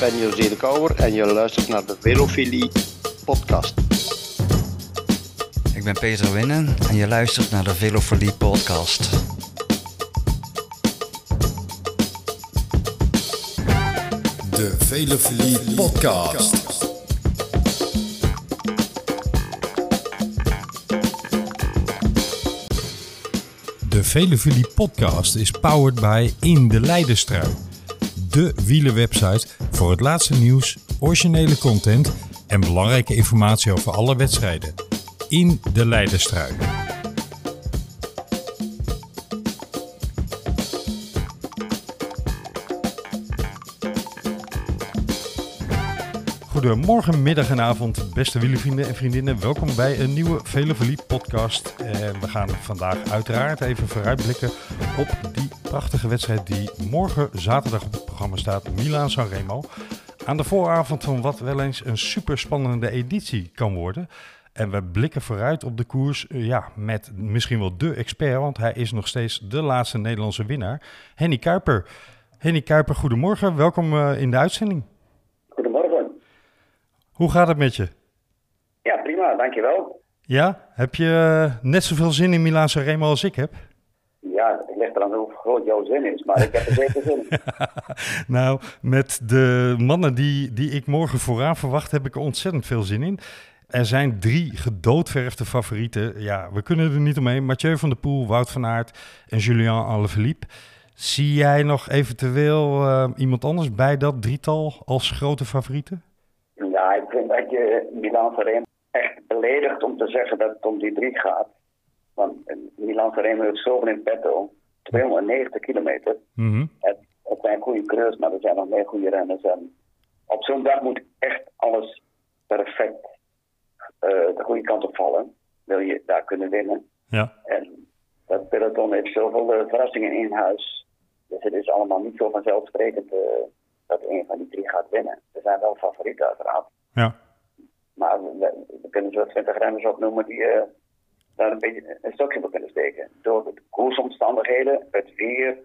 ben José de Kouwer en je luistert naar de Velofilie podcast. Ik ben Peter Winnen en je luistert naar de Velofilie podcast. De Velofilie podcast. De Velofilie podcast is powered by In de Leidenstrui. De wielerwebsite voor het laatste nieuws, originele content en belangrijke informatie over alle wedstrijden. In de Leidenstrui. Goedemorgen, middag en avond, beste wielervrienden en vriendinnen. Welkom bij een nieuwe Velofilie podcast. En we gaan vandaag uiteraard even vooruitblikken op die prachtige wedstrijd die morgen zaterdag op het programma staat. Milaan Sanremo. Aan de vooravond van wat wel eens een super spannende editie kan worden. En we blikken vooruit op de koers eh, ja, met misschien wel de expert, want hij is nog steeds de laatste Nederlandse winnaar. Henny Kuiper. Henny Kuiper, goedemorgen. Welkom eh, in de uitzending. Hoe gaat het met je? Ja, prima, dankjewel. Ja, heb je eh, net zoveel zin in Milaan Sanremo als ik heb? Ja, het ligt eraan hoe groot jouw zin is, maar ik heb er zeker zin in. nou, met de mannen die, die ik morgen vooraan verwacht, heb ik er ontzettend veel zin in. Er zijn drie gedoodverfde favorieten. Ja, we kunnen er niet omheen. Mathieu van der Poel, Wout van Aert en Julian Alaphilippe. Zie jij nog eventueel uh, iemand anders bij dat drietal als grote favorieten? Ja, ik vind dat je Milan Sanremo echt beledigt om te zeggen dat het om die drie gaat. Want Milan Sanremo heeft zoveel in petto. 290 kilometer. Mm -hmm. het, het, zijn goede creus, maar er zijn nog meer goede renners. En op zo'n dag moet echt alles perfect uh, de goede kant op vallen. Wil je daar kunnen winnen. Ja. En dat peloton heeft zoveel uh, verrassingen in huis. Dus het is allemaal niet zo vanzelfsprekend uh, dat een van die drie gaat winnen. Er zijn wel favorieten uiteraard. Ja. Maar we, we kunnen zo 20 renners opnoemen die uh, daar een beetje een stokje voor kunnen steken. Door de koersomstandigheden, het weer,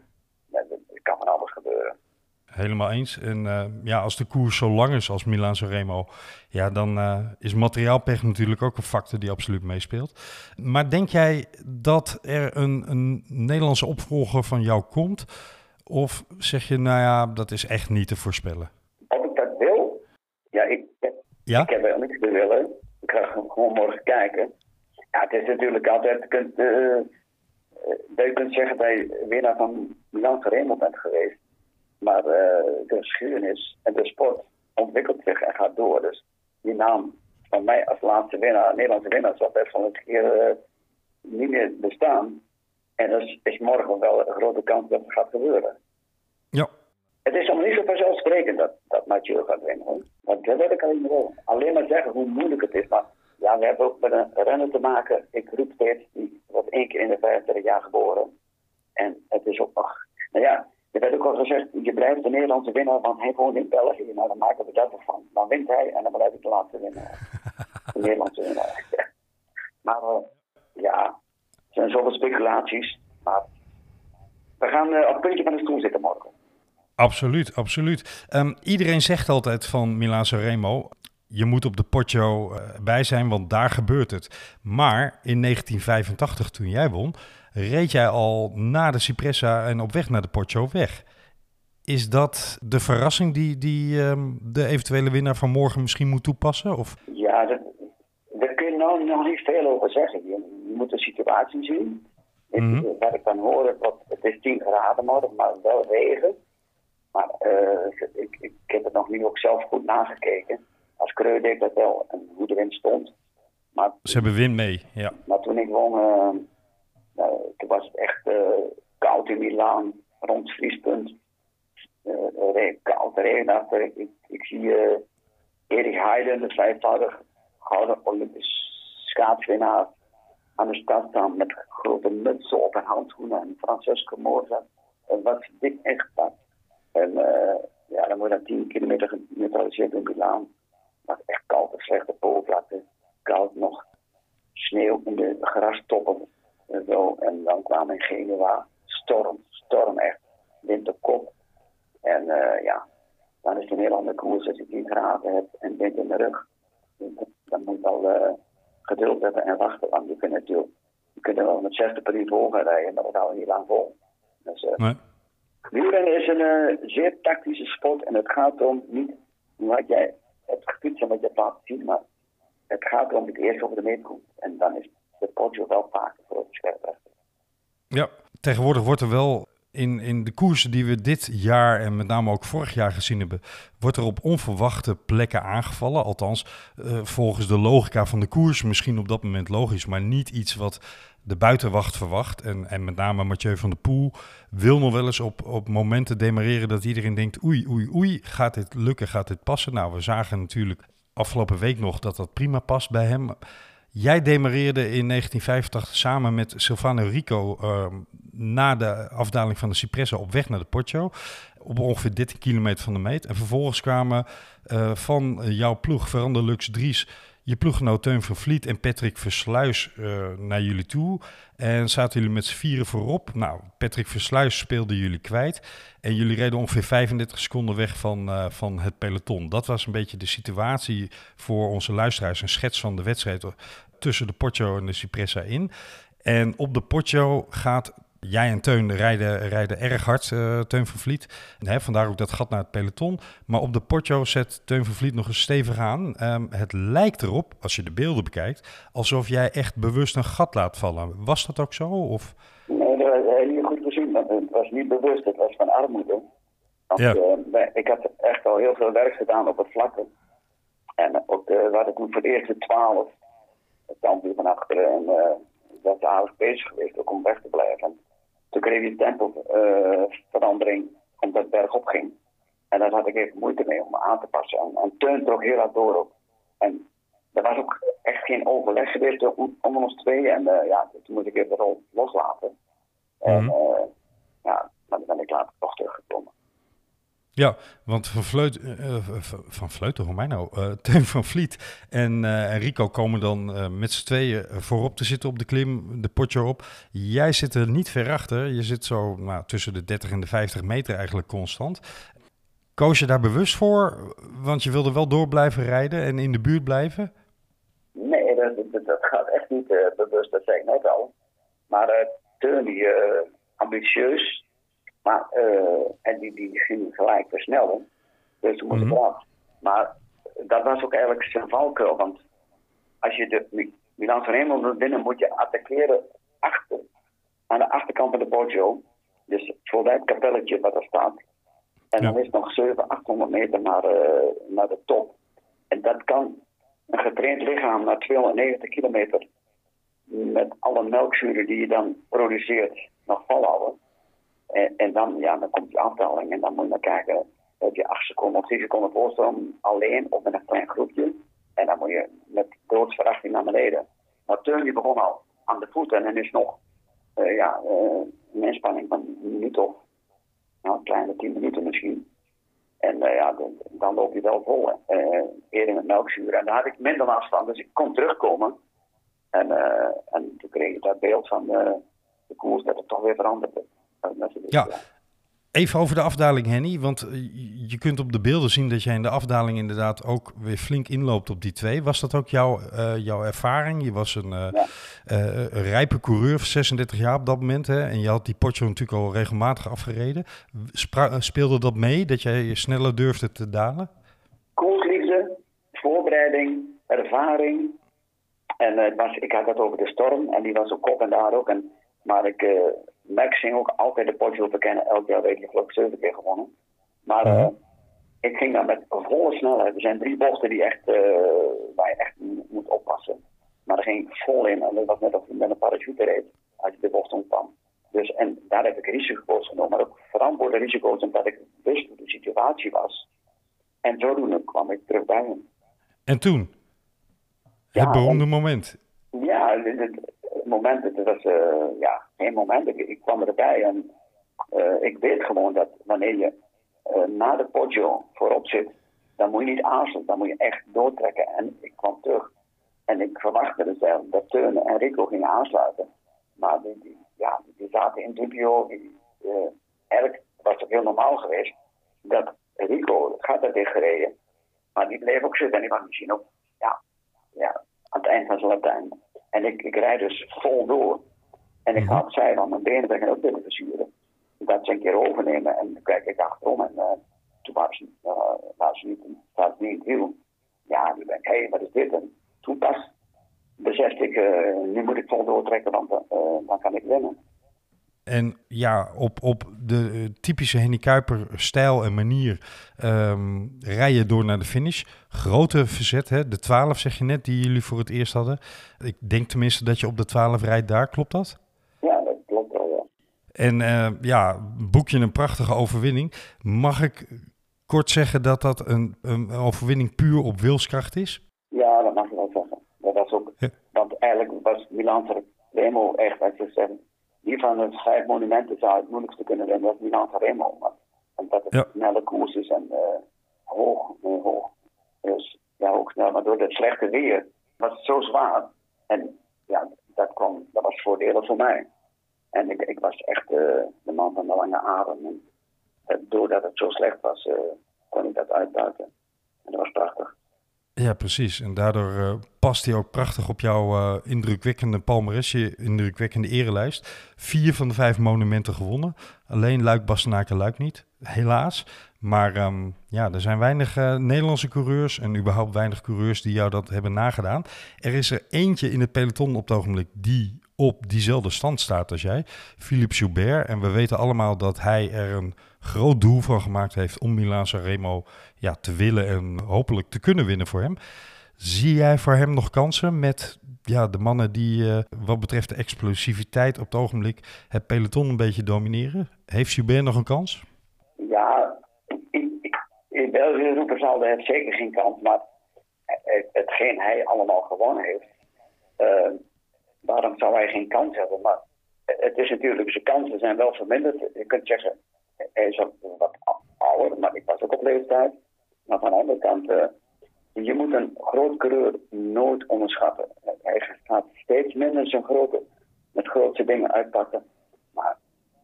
het kan van alles gebeuren. Helemaal eens. En uh, ja, als de koers zo lang is als Milan Remo, ja, dan uh, is materiaalpech natuurlijk ook een factor die absoluut meespeelt. Maar denk jij dat er een, een Nederlandse opvolger van jou komt? Of zeg je, nou ja, dat is echt niet te voorspellen? Of ik dat wil? Ja, ik, ja? ik heb wel niks te willen. Ik ga gewoon morgen kijken. Ja, het is natuurlijk altijd, je kunt, uh, je kunt zeggen dat je winnaar van Milan Remo bent geweest. Maar uh, de geschiedenis en de sport ontwikkelt zich en gaat door. Dus die naam van mij als laatste winnaar, Nederlandse winnaar, zal best wel een keer uh, niet meer bestaan. En dat is, is, morgen wel een grote kans dat het gaat gebeuren. Ja. Het is allemaal niet zo vanzelfsprekend dat, dat Mathieu gaat winnen. Hoor. Want dat weet ik alleen wel. Alleen maar zeggen hoe moeilijk het is. Maar ja, we hebben ook met een renner te maken. Ik roep steeds, die wordt één keer in de 35 jaar geboren. En het is ook nog, nou ja, er werd ook al gezegd, je blijft de Nederlandse winnaar, want hij woont in België. Nou, dan maken we dat ervan. Dan wint hij en dan blijf ik de laatste winnaar. De Nederlandse winnaar. maar uh, ja, er zijn zoveel speculaties. Maar we gaan uh, op het puntje van de stoel zitten morgen. Absoluut, absoluut. Um, iedereen zegt altijd van Milan Remo, je moet op de Poggio uh, bij zijn, want daar gebeurt het. Maar in 1985, toen jij won, reed jij al na de Cipressa en op weg naar de Poggio weg. Is dat de verrassing die, die um, de eventuele winnaar van morgen misschien moet toepassen? Of? Ja, dat, kun je nou nog niet veel over zeggen. Je, moet de situatie zien. Mhm. Mm -hmm. Wat ik dan hoor, wat, het is 10 graden morgen, maar wel regen. Maar uh, ik, ik heb het nog niet ook zelf goed nagekeken. Als Kreur deed dat wel en hoe de wind stond. Maar, Ze hebben wind mee, ja. Maar toen ik won, uh, nou, toen was het echt uh, koud in Milaan, rond het vriespunt. Koud, regenachtig. Ik, ik, ik zie Erik Heiden, de vijfvoudig gouden Olympisch schaatswinnaar, aan de stad staan met grote mutsen op en handschoenen. En Francesco Morza, dat was dik ingepakt. En uh, ja, dan je dan 10 kilometer geneutraliseerd in Milaan. Maar echt koud, een slechte poolvlakte. Koud nog sneeuw in de grastoppen en zo. En dan kwam in Genua storm, storm echt. Wind op kop. En uh, ja, dan is het een heel andere koers als je 10 graden hebt en wind in de rug. Dan moet je wel uh, geduld hebben en wachten, want je kunt natuurlijk je kunt wel met 60 per uur vol gaan rijden, maar dat hou je niet lang vol. Dus, uh, Nee. Wielrennen is een eh, zeer tactische sport en het gaat om niet wat jij hebt gefietst en wat je laten zien, maar het gaat erom dat het eerst over de meet komt. En dan is de potje wel vaak voor het scherp Ja, tegenwoordig wordt er wel in, in de koersen die we dit jaar en met name ook vorig jaar gezien hebben, wordt er op onverwachte plekken aangevallen. Althans, uh, volgens de logica van de koers, misschien op dat moment logisch, maar niet iets wat de buitenwacht verwacht. En, en met name Mathieu van der Poel wil nog wel eens op, op momenten demareren dat iedereen denkt: oei, oei, oei, gaat dit lukken, gaat dit passen? Nou, we zagen natuurlijk afgelopen week nog dat dat prima past bij hem. Jij demareerde in 1985 samen met Silvano Rico uh, na de afdaling van de Cipressa op weg naar de Porto. Op ongeveer 13 kilometer van de meet. En vervolgens kwamen uh, van jouw ploeg, Verander Lux Dries, je ploeggenoot Teun van Vliet en Patrick Versluis uh, naar jullie toe. En zaten jullie met z'n vieren voorop. Nou, Patrick Versluis speelde jullie kwijt. En jullie reden ongeveer 35 seconden weg van, van het peloton. Dat was een beetje de situatie voor onze luisteraars. Een schets van de wedstrijd tussen de Porto en de Cipressa in. En op de Porto gaat jij en Teun rijden, rijden erg hard, uh, Teun van Vliet. Hè, vandaar ook dat gat naar het peloton. Maar op de Porto zet Teun van Vliet nog eens stevig aan. Um, het lijkt erop, als je de beelden bekijkt, alsof jij echt bewust een gat laat vallen. Was dat ook zo? Of? Nee, dat was heel goed gezien. Het was niet bewust, het was van armoede. Want, ja. uh, ik had echt al heel veel werk gedaan op het vlakke. En ook, uh, we hadden toen voor de eerste twaalf het kampioen van achteren en uh, dat aardig bezig geweest ook om weg te blijven. Toen kreeg je tempoverandering uh, omdat het bergop ging. En daar had ik even moeite mee om me aan te passen. En, en Teun trok heel hard door op. En er was ook echt geen overleg geweest om ons twee. En uh, ja, toen moest ik even de rol loslaten. En mm -hmm. ja, maar dan ben ik later toch teruggekomen. Ja, want Van Vleut, uh, van Vleuten, hoe mij nou, uh, Teun van Vliet en, en Rico komen dan met z'n tweeën voorop te zitten op de klim, de potje op. Jij zit er niet ver achter, je zit zo nou, tussen de 30 en de 50 meter eigenlijk constant. Koos je daar bewust voor, want je wilde wel door blijven rijden en in de buurt blijven? Nee, dat, dat, dat gaat echt niet bewust, dat zei ik net al. Maar Teun, die ambitieus, maar, uh, en die, die ging gelijk versnellen. Dus toen moest mm -hmm. eraf. Maar dat was ook eigenlijk zijn valkuil. Want als je de Milan van Hemel wil binnen, moet je attackeren achter. Aan de achterkant van de Poggio. Dus voor dat kapelletje wat er staat. En ja. dan is het nog 700, 800 meter naar, uh, naar de top. En dat kan een getraind lichaam naar 290 kilometer. Met alle melkzuren die je dan produceert, nog volhouden. En, en, dan, ja, dan komt die afdaling en dan moet je kijken, heb je 8 seconden of 10 seconden voorstroom alleen of met een klein groepje. En dan moet je met doodsverachting naar beneden. Maar Teun die begon al aan de voeten en is nog uh, ja, uh, een inspanning van een minuut of nou, een kleine 10 minuten misschien. En uh, ja, dan, loop je wel vol. eerder met melkzuur. En daar had ik minder afstand, dus ik kon terugkomen. En, en toen kreeg ik dat beeld van de koers dat het toch weer veranderde. Ja, even over de afdaling, Henny. Want je kunt op de beelden zien dat jij in de afdaling inderdaad ook weer flink inloopt op die twee. Was dat ook jouw, uh, jouw ervaring? Je was een, uh, ja. uh, een rijpe coureur, 36 jaar op dat moment. Hè? En je had die potje natuurlijk al regelmatig afgereden. Spra speelde dat mee, dat jij sneller durfde te dalen? Koersliefde, voorbereiding, ervaring. En het was, ik had het over de storm en die was op kop en daar ook. En, maar ik Max ging ook altijd de potje bekennen. Elk jaar weet je geloof ik zeven keer gewonnen. Maar uh, ik ging dan met volle snelheid. Er zijn drie bochten die echt, uh, waar je echt moet oppassen. Maar daar ging ik vol in. En dat was net of je met een parachute reed. Als je de bocht ontkwam. Dus, en daar heb ik risico's genomen. Maar ook verantwoorde risico's omdat ik wist hoe de situatie was. En zodoende kwam ik terug bij hem. En toen? Het ja, beroemde en, moment. Ja, het, het, moment, het was uh, ja, geen moment. Ik, ik, kwam erbij en uh, ik weet gewoon dat wanneer je uh, na de Poggio voorop zit, dan moet je niet aansluiten, dan moet je echt doortrekken. En ik kwam terug en ik verwachtte dus dat Teun en Rico gingen aansluiten. Maar die, die ja, die zaten in dubio. Die, eigenlijk was het heel normaal geweest dat Rico gat er dicht gereden. Maar die bleef ook zitten en ik was misschien ook ja, ja, aan het eind van zijn Latijn. En ik, ik rijd dus vol door. En ik Mhm. ga opzij, want mijn benen beginnen ook willen verzuren. Ik dat ze een keer overnemen en dan kijk ik achterom en uh, toen was ze, uh, was ze niet, was niet in het wiel. Ja, nu ben ik, hé, hey, wat is dit? En toen pas besefte ik, uh, nu moet ik vol doortrekken, want dan kan ik winnen. En ja, op, op de uh, typische Henny Kuiper stijl en manier um, rij je door naar de finish. Grote verzet, hè? de 12 zeg je net, die jullie voor het eerst hadden. Ik denk tenminste dat je op de 12 rijdt daar, klopt dat? Ja, dat klopt wel, ja. En uh, ja, boek je een prachtige overwinning. Mag ik kort zeggen dat dat een, een overwinning puur op wilskracht is? Ja, dat mag je wel zeggen. Dat was ook, ja. Want eigenlijk was Milan Remo echt, als je zegt, die van de vijf monumenten zou het moeilijkste kunnen winnen, dat Milan Remo. Omdat het ja. snelle koers is en uh, hoog, uh, hoog. Dus ja, ook snel. Maar door het slechte weer was het zo zwaar. En ja, dat, kwam, dat was voordelig voor mij. En ik, ik was echt uh, de man van de lange adem. En doordat het zo slecht was, kon ik dat uitbuiten. En dat was prachtig. Ja, precies. En daardoor uh, past hij ook prachtig op jouw uh, indrukwekkende palmares, je indrukwekkende erelijst. Vier van de vijf monumenten gewonnen. Alleen Luik, Bastenaken, Luik niet, helaas. Maar um, ja, er zijn weinig uh, Nederlandse coureurs en überhaupt weinig coureurs die jou dat hebben nagedaan. Er is er eentje in het peloton op het ogenblik die op diezelfde stand staat als jij, Philippe Joubert. En we weten allemaal dat hij er een groot doel van gemaakt heeft om Milaan Sanremo ja, te willen en hopelijk te kunnen winnen voor hem. Zie jij voor hem nog kansen met ja, de mannen die uh, wat betreft de explosiviteit op het ogenblik het peloton een beetje domineren? Heeft Joubert nog een kans? Ja, in, in België roepen zal hij zeker geen kans, maar hetgeen hij allemaal gewonnen heeft, uh, waarom zou hij geen kans hebben? Maar het is natuurlijk, zijn kansen zijn wel verminderd. Je kunt zeggen, hij is wat ouder, maar ik was ook op leeftijd. Maar van de andere kant, uh, je moet een groot coureur nooit onderschatten. Hij gaat steeds minder zijn grote, met grootste dingen uitpakken. Maar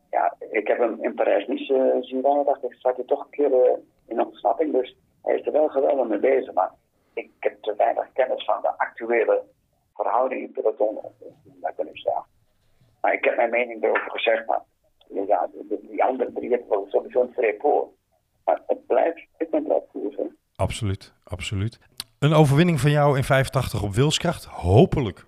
ja, ik heb hem in Parijs niet uh, zien rijden. dacht ik, zat hij toch een keer uh, in ontsnapping. Dus hij is er wel geweldig mee bezig. Maar ik heb te weinig kennis van de actuele verhouding in peloton. Zeggen. Maar ik heb mijn mening erover gezegd. Maar ja, die, andere drie hebben sowieso een voor. Maar het blijft, koersen. Absoluut, absoluut. Een overwinning van jou in 85 op wilskracht. Hopelijk,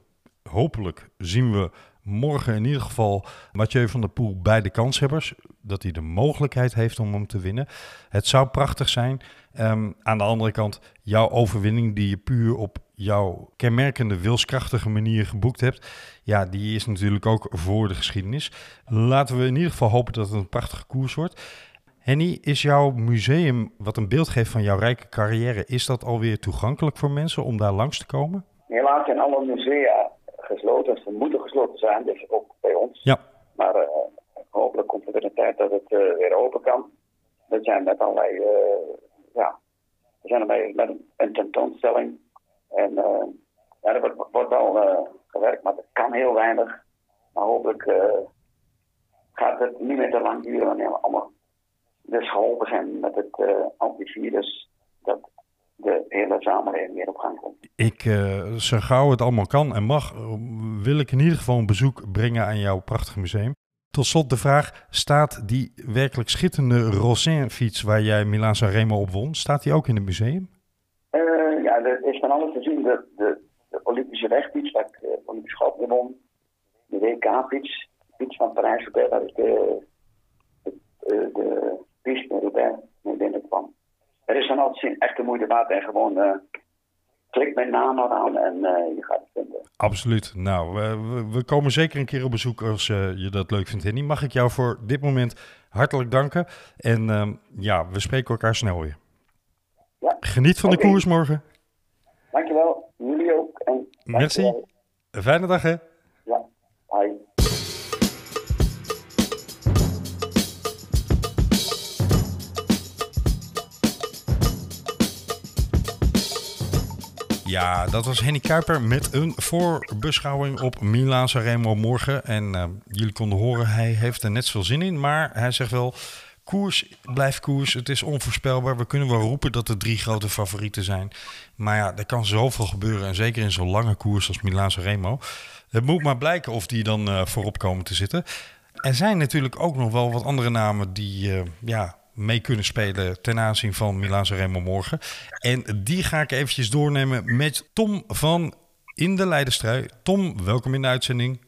hopelijk zien we morgen in ieder geval Mathieu van der Poel bij de kanshebbers. Dat hij de mogelijkheid heeft om hem te winnen. Het zou prachtig zijn. Um, aan de andere kant, jouw overwinning die je puur op jouw kenmerkende wilskrachtige manier geboekt hebt. Ja, die is natuurlijk ook voor de geschiedenis. Laten we in ieder geval hopen dat het een prachtige koers wordt. Henny, is jouw museum, wat een beeld geeft van jouw rijke carrière, is dat alweer toegankelijk voor mensen om daar langs te komen? Helaas zijn alle musea gesloten. Ze moeten gesloten zijn, dus ook bij ons. Ja. Maar uh, hopelijk komt er weer een tijd dat het uh, weer open kan. We zijn met allerlei, uh, ja, we zijn erbij met een, een tentoonstelling. En ja, er wordt, wordt wel gewerkt, maar het kan heel weinig. Maar hopelijk gaat het niet meer te lang duren wanneer we allemaal dus geholpen zijn met het antivirus, dat de hele samenleving weer op gang komt. Ik, uh, zo gauw het allemaal kan en mag, wil ik in ieder geval een bezoek brengen aan jouw prachtige museum. Tot slot de vraag, staat die werkelijk schitterende Rosin-fiets waar jij Milaan Sanremo op won, staat die ook in het museum? Er is van alles te zien. De, de, de Olympische wegfiets, waar ik uh, Olympisch goud mee won. De WK-fiets, de fiets van Parijs-Roubaix, waar ik de, de, de piste Roubaix mee binnenkwam. Er is van alles zien, echt de moeite waard en gewoon uh, klik mijn naam aan en uh, je gaat het vinden. Absoluut. Nou, we, we komen zeker een keer op bezoek als uh, je dat leuk vindt, Henny. Mag ik jou voor dit moment hartelijk danken. En uh, ja, we spreken elkaar snel weer. Ja. Geniet van okay. de koers morgen. Dankjewel. Jullie ook. En Merci. Fijne dag, hè? Ja. Bye. Ja, dat was Henny Kuiper met een voorbeschouwing op Milaan Sanremo morgen. En uh, jullie konden horen, hij heeft er net zoveel zin in. Maar hij zegt wel, koers blijft koers. Het is onvoorspelbaar. We kunnen wel roepen dat er drie grote favorieten zijn. Maar ja, er kan zoveel gebeuren. En zeker in zo'n lange koers als Milaan Remo. Het moet maar blijken of die dan uh, voorop komen te zitten. Er zijn natuurlijk ook nog wel wat andere namen die uh, ja, mee kunnen spelen ten aanzien van Milaan Remo morgen. En die ga ik eventjes doornemen met Tom van In de Leidenstrui. Tom, welkom in de uitzending.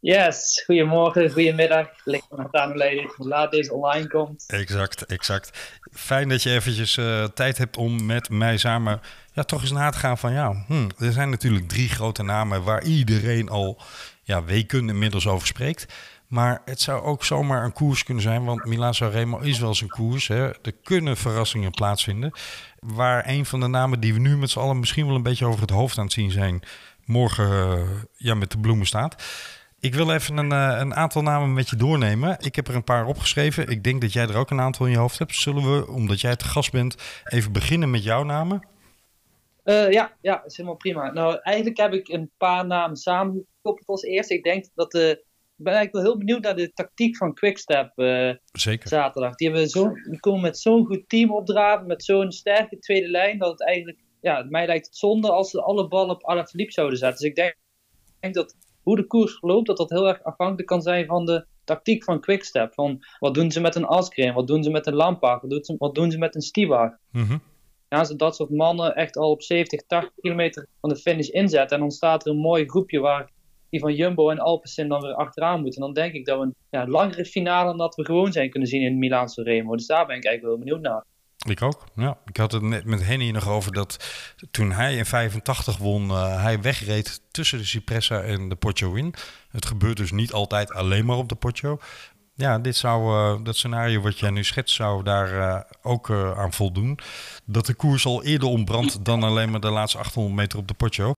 Yes, goedemorgen, goedemiddag. Ligt aan hoe laat deze online komt. Exact, exact. Fijn dat je eventjes uh, tijd hebt om met mij samen ja, toch eens na te gaan van ja, hm, er zijn natuurlijk drie grote namen waar iedereen al ja, weken inmiddels over spreekt. Maar het zou ook zomaar een koers kunnen zijn, want Milan Sanremo is wel een koers. Hè. Er kunnen verrassingen plaatsvinden. Waar een van de namen die we nu met z'n allen misschien wel een beetje over het hoofd aan het zien zijn, morgen uh, ja, met de bloemen staat. Ik wil even een, uh, een, aantal namen met je doornemen. Ik heb er een paar opgeschreven. Ik denk dat jij er ook een aantal in je hoofd hebt. Zullen we, omdat jij te gast bent, even beginnen met jouw namen? Uh, ja, ja, is helemaal prima. Nou, eigenlijk heb ik een paar namen samengekoppeld als eerste. Ik denk dat de. Ik ben eigenlijk wel heel benieuwd naar de tactiek van Quickstep uh, Zeker. zaterdag. Die, hebben zo, die komen met zo'n goed team opdraven, met zo'n sterke tweede lijn, dat het eigenlijk, ja, mij lijkt het zonde als ze alle ballen op Alaphilippe zouden zetten. Dus ik denk, ik denk dat hoe de koers verloopt, dat dat heel erg afhankelijk kan zijn van de tactiek van Quickstep. Van wat doen ze met een Askren, wat doen ze met een Lampaard, wat doen ze, wat doen ze met een Stibar. Mm Gaan ze dat soort mannen echt al op 70, 80 kilometer van de finish inzetten en dan staat er een mooi groepje waar die van Jumbo en Alpecin dan weer achteraan moeten. Dan denk ik dat we een ja, langere finale dan dat we gewoon zijn kunnen zien in Milaanse Remo. Dus daar ben ik eigenlijk wel benieuwd naar. Ik ook, ja. Ik had het net met Henny nog over dat toen hij in 85 won, uh, hij wegreed tussen de Cipressa en de Poggio in. Het gebeurt dus niet altijd alleen maar op de Poggio. Ja, dit zou, uh, dat scenario wat jij nu schetst, zou daar uh, ook aan voldoen. Dat de koers al eerder ontbrandt dan alleen maar de laatste 800 meter op de Poggio.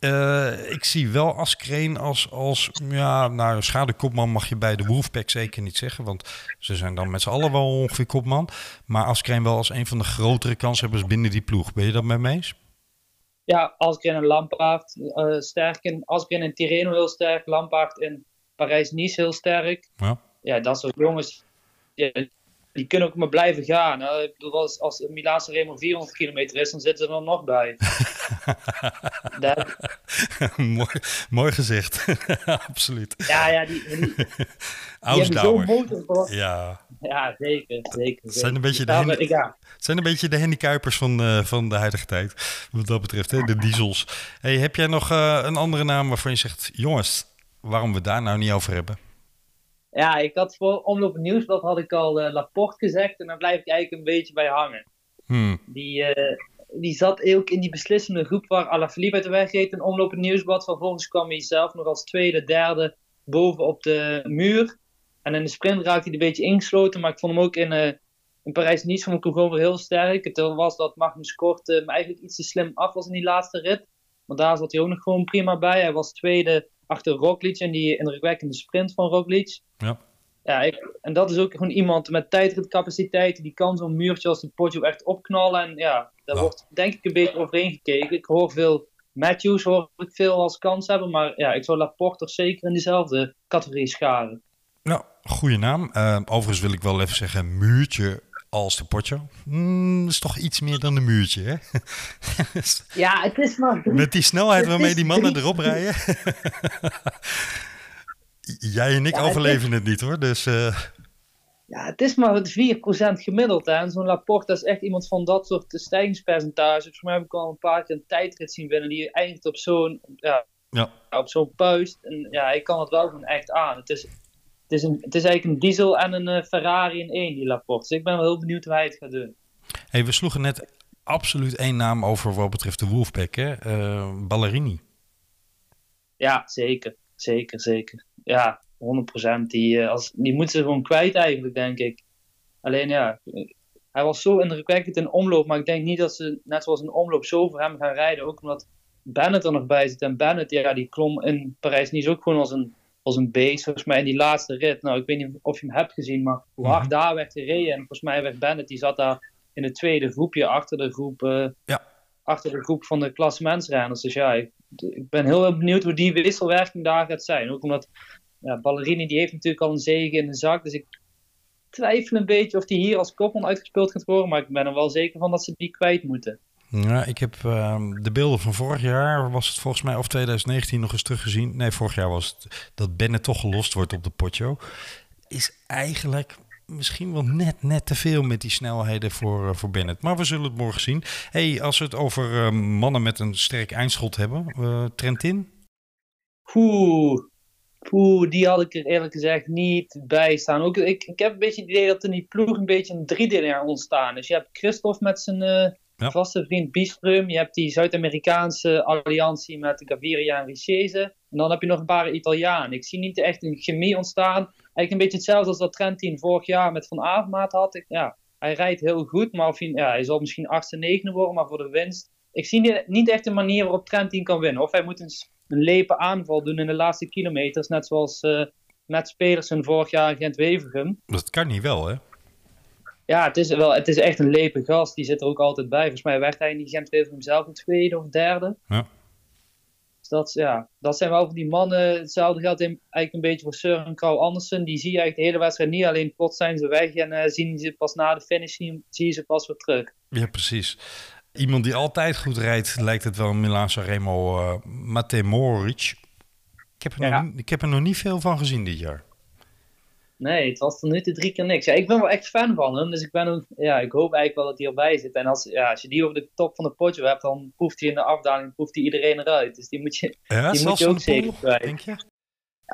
Uh, ik zie wel Askreen als, als ja, nou, schadekopman mag je bij de Wolfpack zeker niet zeggen, want ze zijn dan met z'n allen wel ongeveer kopman. Maar Askreen wel als een van de grotere kanshebbers binnen die ploeg. Ben je dat met me eens? Ja, Askreen en Lampaard uh, sterk in, Askreen en Tirreno heel sterk, Lampaard in Parijs-Nice heel sterk. Ja. ja, dat soort jongens, die kunnen ook maar blijven gaan. Ik bedoel, als, als Milaanse Remo 400 kilometer is, dan zitten ze er nog bij. mooi, mooi gezegd, absoluut. Ja, ja, die, die, die Ja. ja, zeker, zeker. Het zijn een beetje de, handy... ja. zijn een beetje de handicappers van, uh, van de huidige tijd, wat dat betreft, hè? de diesels. Hey, heb jij nog uh, een andere naam waarvan je zegt, jongens, waarom we daar nou niet over hebben? Ja, ik had voor Omloop Nieuwsblad had ik al uh, Laporte gezegd en daar blijf ik eigenlijk een beetje bij hangen. Hmm. Die, uh, die zat ook in die beslissende groep waar Alaphilippe uit de weg reed in Omloop Nieuwsblad. Vervolgens kwam hij zelf nog als tweede, derde boven op de muur. En in de sprint raakte hij een beetje ingesloten, maar ik vond hem ook in, uh, in Parijs-Nice vond ik hem gewoon weer heel sterk. Het was dat Magnus Kort eigenlijk iets te slim af was in die laatste rit. Maar daar zat hij ook nog gewoon prima bij. Hij was tweede achter Roglic en die indrukwekkende sprint van Roglic. Ja. Ja, ik, en dat is ook gewoon iemand met tijdritcapaciteit. Die kan zo'n muurtje als de Poggio echt opknallen. En ja, daar Ja. wordt denk ik een beetje overheen gekeken. Ik hoor veel Matthews, hoor ik veel als kans hebben. Maar ja, ik zou Laporte zeker in diezelfde categorie scharen. Nou, goede naam. Uh, overigens wil ik wel even zeggen, muurtje als de Poggio. Hmm, is toch iets meer dan een muurtje, hè? Ja, het is maar... Met die snelheid Het waarmee die mannen drie- erop rijden. Jij en ik Ja, het overleven het niet hoor. Dus Ja, het is maar het 4% gemiddeld. Hè. En zo'n Laporte is echt iemand van dat soort stijgingspercentages. Volgens mij heb ik al een paar keer een tijdrit zien winnen. Die eindigt op zo'n ja, ja, op zo'n puist. En ja, hij kan het wel gewoon echt aan. Het is, het is, een, het is eigenlijk een diesel en een eh, Ferrari in één, die Laporte. Dus ik ben wel heel benieuwd hoe hij het gaat doen. hey, we sloegen net absoluut één naam over wat betreft de Wolfpack, hè? Eh, Ballerini. Ja, zeker. Zeker, zeker. Ja, 100%. Die, eh, als, die moeten ze gewoon kwijt eigenlijk, denk ik. Alleen ja, hij was zo indrukwekkend in omloop. Maar ik denk niet dat ze, net zoals in omloop, zo voor hem gaan rijden. Ook omdat Bennett er nog bij zit. En Bennett, ja, die klom in Parijs-Nice ook gewoon als een, als een beest. Volgens mij in die laatste rit. Nou, ik weet niet of je hem hebt gezien, maar hoe hard Mhm. daar werd gereden. En volgens mij werd Bennett, die zat daar in het tweede groepje achter de groep, eh, Ja. achter de groep van de klassementsrenners. Dus ja, ik, ik ben heel benieuwd hoe die wisselwerking daar gaat zijn. Ook omdat ja, Ballerini die heeft natuurlijk al een zege in de zak. Dus ik, twijfel een beetje of die hier als kopman uitgespeeld gaat worden. Maar ik ben er wel zeker van dat ze die kwijt moeten. Ja, ik heb ehm, de beelden van vorig jaar, was het volgens mij, of 2019 nog eens teruggezien. Nee, vorig jaar was het dat Bennett toch gelost wordt op de potjo. Is eigenlijk misschien wel net, net te veel met die snelheden voor, uh, voor Bennett. Maar we zullen het morgen zien. hey, als we het over uh, mannen met een sterk eindschot hebben, uh, Trentin? Oeh, Poeh, die had ik er eerlijk gezegd niet bij staan. Ook, ik, ik heb een beetje het idee dat in die ploeg een beetje een driedeling ontstaan is. Je hebt Christophe met zijn uh, ja. vaste vriend Bistrum. Je hebt die Zuid-Amerikaanse alliantie met Gaviria en Richese. En dan heb je nog een paar Italianen. Ik zie niet echt een chemie ontstaan. Eigenlijk een beetje hetzelfde als dat Trentin vorig jaar met Van Avermaat had. Ja, hij rijdt heel goed, maar of hij, ja, hij zal misschien 8e, 9 worden, maar voor de winst. Ik zie niet echt een manier waarop Trentin kan winnen. Of hij moet een een lepe aanval doen in de laatste kilometers. Net zoals uh, Mats Pedersen vorig jaar in Gent-Wevergem. Dat kan niet wel, hè? Ja, het is, wel, het is echt een lepe gast. Die zit er ook altijd bij. Volgens mij werd hij in die Gent-Wevergem zelf een tweede of derde. Ja. Dus dat, ja, dat zijn wel voor die mannen. Hetzelfde geldt eigenlijk een beetje voor Søren Krauw Andersen. Die zie je eigenlijk de hele wedstrijd niet. Alleen plots zijn ze weg en uh, zien ze pas na de finish zien, zie je ze pas weer terug. Ja, precies. Iemand die altijd goed rijdt, lijkt het wel Milan Sanremo, uh, Mate Moric. Ik heb, er ja. nog, ik heb er nog niet veel van gezien dit jaar. Nee, het was tot nu toe drie keer niks. Ja, ik ben wel echt fan van hem, dus ik, ben ja, ik hoop eigenlijk wel dat hij erbij zit. En als, ja, als je die over de top van de potje hebt, dan proeft hij in de afdaling proeft hij iedereen eruit. Dus die moet je, ja, die moet je ook zeker kwijt. Denk je?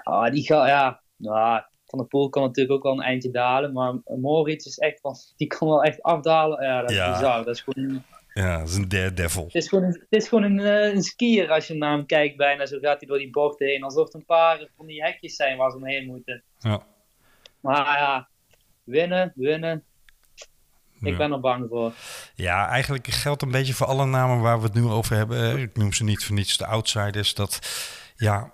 Ja, die gaat, ja, nou, Van der Poel kan natuurlijk ook wel een eindje dalen, maar Moritz is echt van, die kan wel echt afdalen. Ja, dat is Ja. bizar. Dat is gewoon... Ja, dat is een daredevil. Het is gewoon, een, het is gewoon een, eh, een skier als je naar hem kijkt bijna. Zo gaat hij door die bochten heen. Alsof het een paar van die hekjes zijn waar ze omheen moeten. Ja. Maar ja, winnen, winnen. Ik Ja. ben er bang voor. Ja, eigenlijk geldt een beetje voor alle namen waar we het nu over hebben. Ik noem ze niet voor niets de outsiders. Dat ja,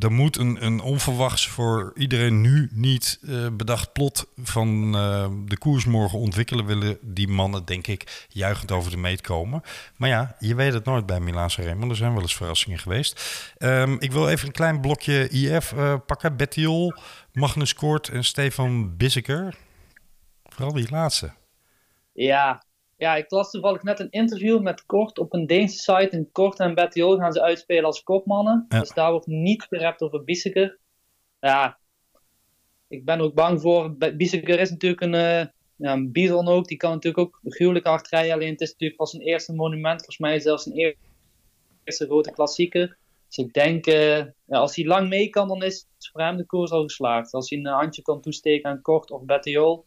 er moet een, een onverwachts voor iedereen nu niet eh, bedacht plot van eh, de koers morgen ontwikkelen. Willen die mannen, denk ik, juichend over de meet komen. Maar ja, je weet het nooit bij Milaan Sanremo. Er zijn wel eens verrassingen geweest. Ehm, ik wil even een klein blokje IF eh, pakken. Bettiol, Magnus Kort en Stefan Bisseker. Vooral die laatste. Ja, ja, ik las toevallig net een interview met Kort op een Deense site. En Kort en Bettiol gaan ze uitspelen als kopmannen. Ja. Dus daar wordt niet gerept over Bisseker. Ja, ik ben ook bang voor. Bisseker is natuurlijk een, eh ja, een bidon ook. Die kan natuurlijk ook gruwelijk hard rijden. Alleen het is natuurlijk pas een eerste monument. Volgens mij zelfs een eer- eerste grote klassieker. Dus ik denk, eh, ja, als hij lang mee kan, dan is voor hem de koers al geslaagd. Als hij een handje kan toesteken aan Kort of Bettiol.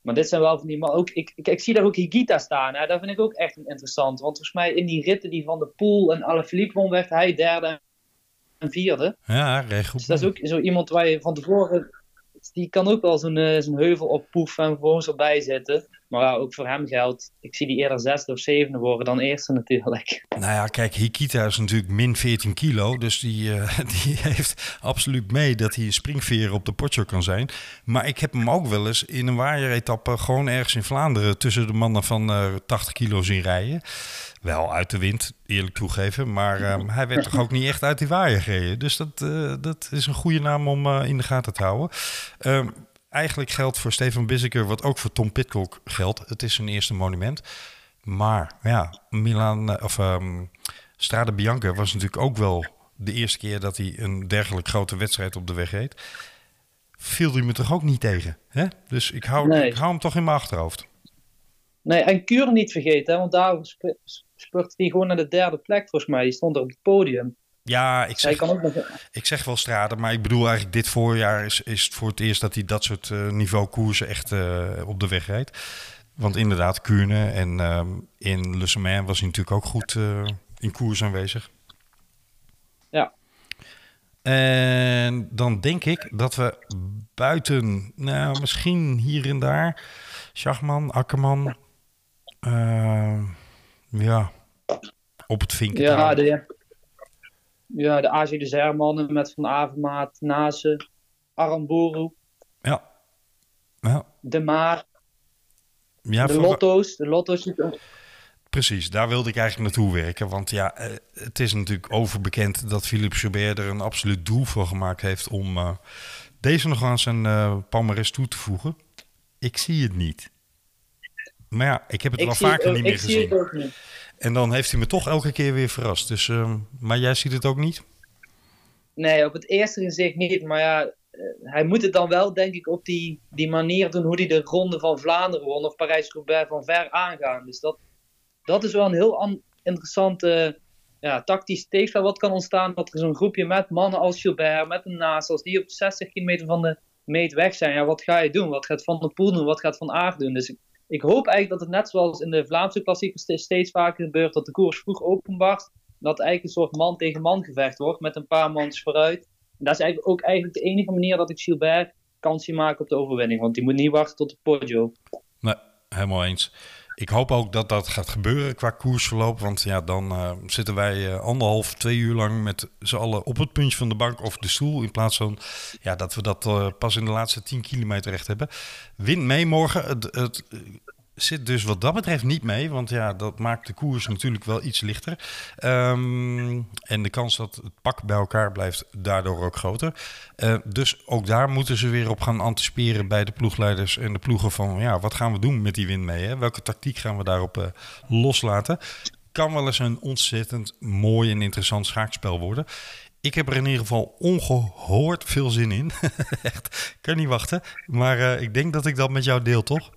Maar dit zijn wel van die man. Ook, ik, ik, ik zie daar ook Higita staan. Hè. Dat vind ik ook echt interessant. Want volgens mij in die ritten die van de Poel en Alaphilippe won, werd hij derde en vierde. Ja, recht goed. Dus dat is ook zo iemand waar je van tevoren. Die kan ook wel zo'n eh, heuvel oppoefen en vervolgens erbij zitten. Maar ook voor hem geldt. Ik zie die eerder zesde of zevende worden dan eerste natuurlijk. Nou ja, kijk, Hikita is natuurlijk min 14 kilo. Dus die, eh, die heeft absoluut mee dat hij een springveer op de potje kan zijn. Maar ik heb hem ook wel eens in een waaieretappe gewoon ergens in Vlaanderen tussen de mannen van eh 80 kilo zien rijden. Wel uit de wind, eerlijk toegeven. Maar eh, hij werd toch ook niet echt uit die waaier gereden. Dus dat, eh, dat is een goede naam om eh, in de gaten te houden. Ehm, eigenlijk geldt voor Stefan Bisseker wat ook voor Tom Pitcock geldt. Het is zijn eerste monument. Maar ja, Milan eh, of ehm Strade Bianca was natuurlijk ook wel de eerste keer dat hij een dergelijk grote wedstrijd op de weg reed. Viel hij me toch ook niet tegen? Hè? Dus ik hou, Nee. ik hou hem toch in mijn achterhoofd. Nee, en Kuur niet vergeten, hè, want daar spurte hij gewoon naar de derde plek volgens mij. Die stond er op het podium. Ja, ik zeg, ook ik zeg wel Strade, maar ik bedoel eigenlijk dit voorjaar is, is het voor het eerst dat hij dat soort eh, niveau koersen echt eh, op de weg rijdt. Want inderdaad, Kuurne en ehm, in Le Semaine was hij natuurlijk ook goed eh, in koers aanwezig. Ja. En dan denk ik dat we buiten, nou, misschien hier en daar, Schachman, Akkerman, ja, op het vinken. Ja, de, ja, de AG de Zermannen met Van Avermaat, Nase, Aramburu, ja. Ja, De Maar, ja de voor- Lotto's. De Lotto's precies. Daar wilde ik eigenlijk naartoe werken. Want ja, eh, het is natuurlijk overbekend dat Philippe Joubert er een absoluut doel voor gemaakt heeft om eh, deze nog aan zijn eh palmares toe te voegen. ik zie het niet. Maar ja, ik heb het Ik wel het vaker ook- niet meer ik zie het gezien. En dan heeft hij me toch elke keer weer verrast. Dus, ehm, maar jij ziet het ook niet? Nee, op het eerste gezicht niet. Maar ja, eh, hij moet het dan wel, denk ik, op die, die manier doen hoe hij de Ronde van Vlaanderen won. Of Parijs-Roubaix van ver aangaan. Dus dat, dat is wel een heel an- interessante ja, tactisch steekspel wat kan ontstaan. Dat er zo'n groepje met mannen als Gilbert, met een naast, als die op 60 kilometer van de meet weg zijn. Ja, wat ga je doen? Wat gaat Van der Poel doen? Wat gaat Van Aert doen? Dus ik, ik hoop eigenlijk dat het net zoals in de Vlaamse klassiekers ste- steeds vaker gebeurt. Dat de koers vroeg openbart. Dat eigenlijk een soort man tegen man gevecht wordt met een paar mans vooruit. En dat is eigenlijk ook eigenlijk de enige manier dat ik Gilbert kans zie maken op de overwinning. Want die moet niet wachten tot de Poggio. Nee, helemaal eens. Ik hoop ook dat dat gaat gebeuren qua koersverloop. Want ja, dan eh, zitten wij eh, anderhalf, twee uur lang met z'n allen op het puntje van de bank of de stoel. In plaats van ja, dat we dat eh, pas in de laatste 10 kilometer echt hebben. Win mee morgen. Het, het zit dus wat dat betreft niet mee. Want ja, dat maakt de koers natuurlijk wel iets lichter. Ehm, en de kans dat het pak bij elkaar blijft daardoor ook groter. Eh, dus ook daar moeten ze weer op gaan anticiperen bij de ploegleiders en de ploegen van ja, wat gaan we doen met die win mee? Hè? Welke tactiek gaan we daarop eh, loslaten? Kan wel eens een ontzettend mooi en interessant schaakspel worden. Ik heb er in ieder geval ongehoord veel zin in. Echt, kan niet wachten. Maar eh, ik denk dat ik dat met jou deel, toch?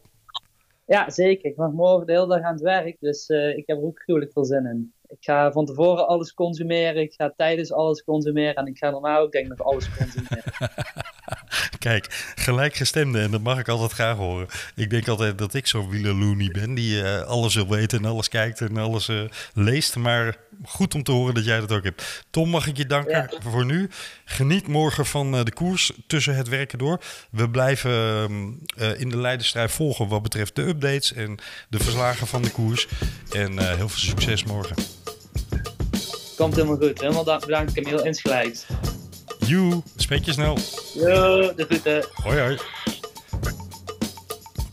Ja, zeker. Ik mag morgen de hele dag aan het werk. Dus eh, ik heb er ook gruwelijk veel zin in. Ik ga van tevoren alles consumeren. Ik ga tijdens alles consumeren. En ik ga daarna ook denk ik nog alles consumeren. Kijk, gelijkgestemde en dat mag ik altijd graag horen. Ik denk altijd dat ik zo'n wielerloenie ben die eh, alles wil weten en alles kijkt en alles eh, leest. Maar goed om te horen dat jij dat ook hebt. Tom, mag ik je danken Ja. voor nu. Geniet morgen van eh, de koers tussen het werken door. We blijven ehm, eh, in de leidenstrijd volgen wat betreft de updates en de verslagen van de koers. En heel veel succes morgen. Komt helemaal goed. Helemaal da- bedankt Camille. Insgelijks. Joe, spreek je snel. Yo, de groeten. Hoi hoi.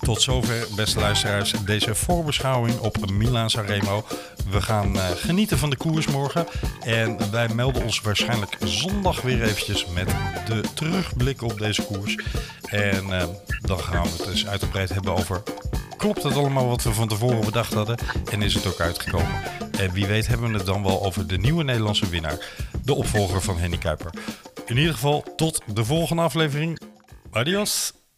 Tot zover, beste luisteraars, deze voorbeschouwing op Milaan Sanremo. We gaan eh, genieten van de koers morgen. En wij melden ons waarschijnlijk zondag weer eventjes met de terugblik op deze koers. En eh, dan gaan we het dus uitgebreid hebben over... Klopt het allemaal wat we van tevoren bedacht hadden? En is het ook uitgekomen? En wie weet hebben we het dan wel over de nieuwe Nederlandse winnaar. De opvolger van Henny Kuiper. In ieder geval, tot de volgende aflevering. Adios.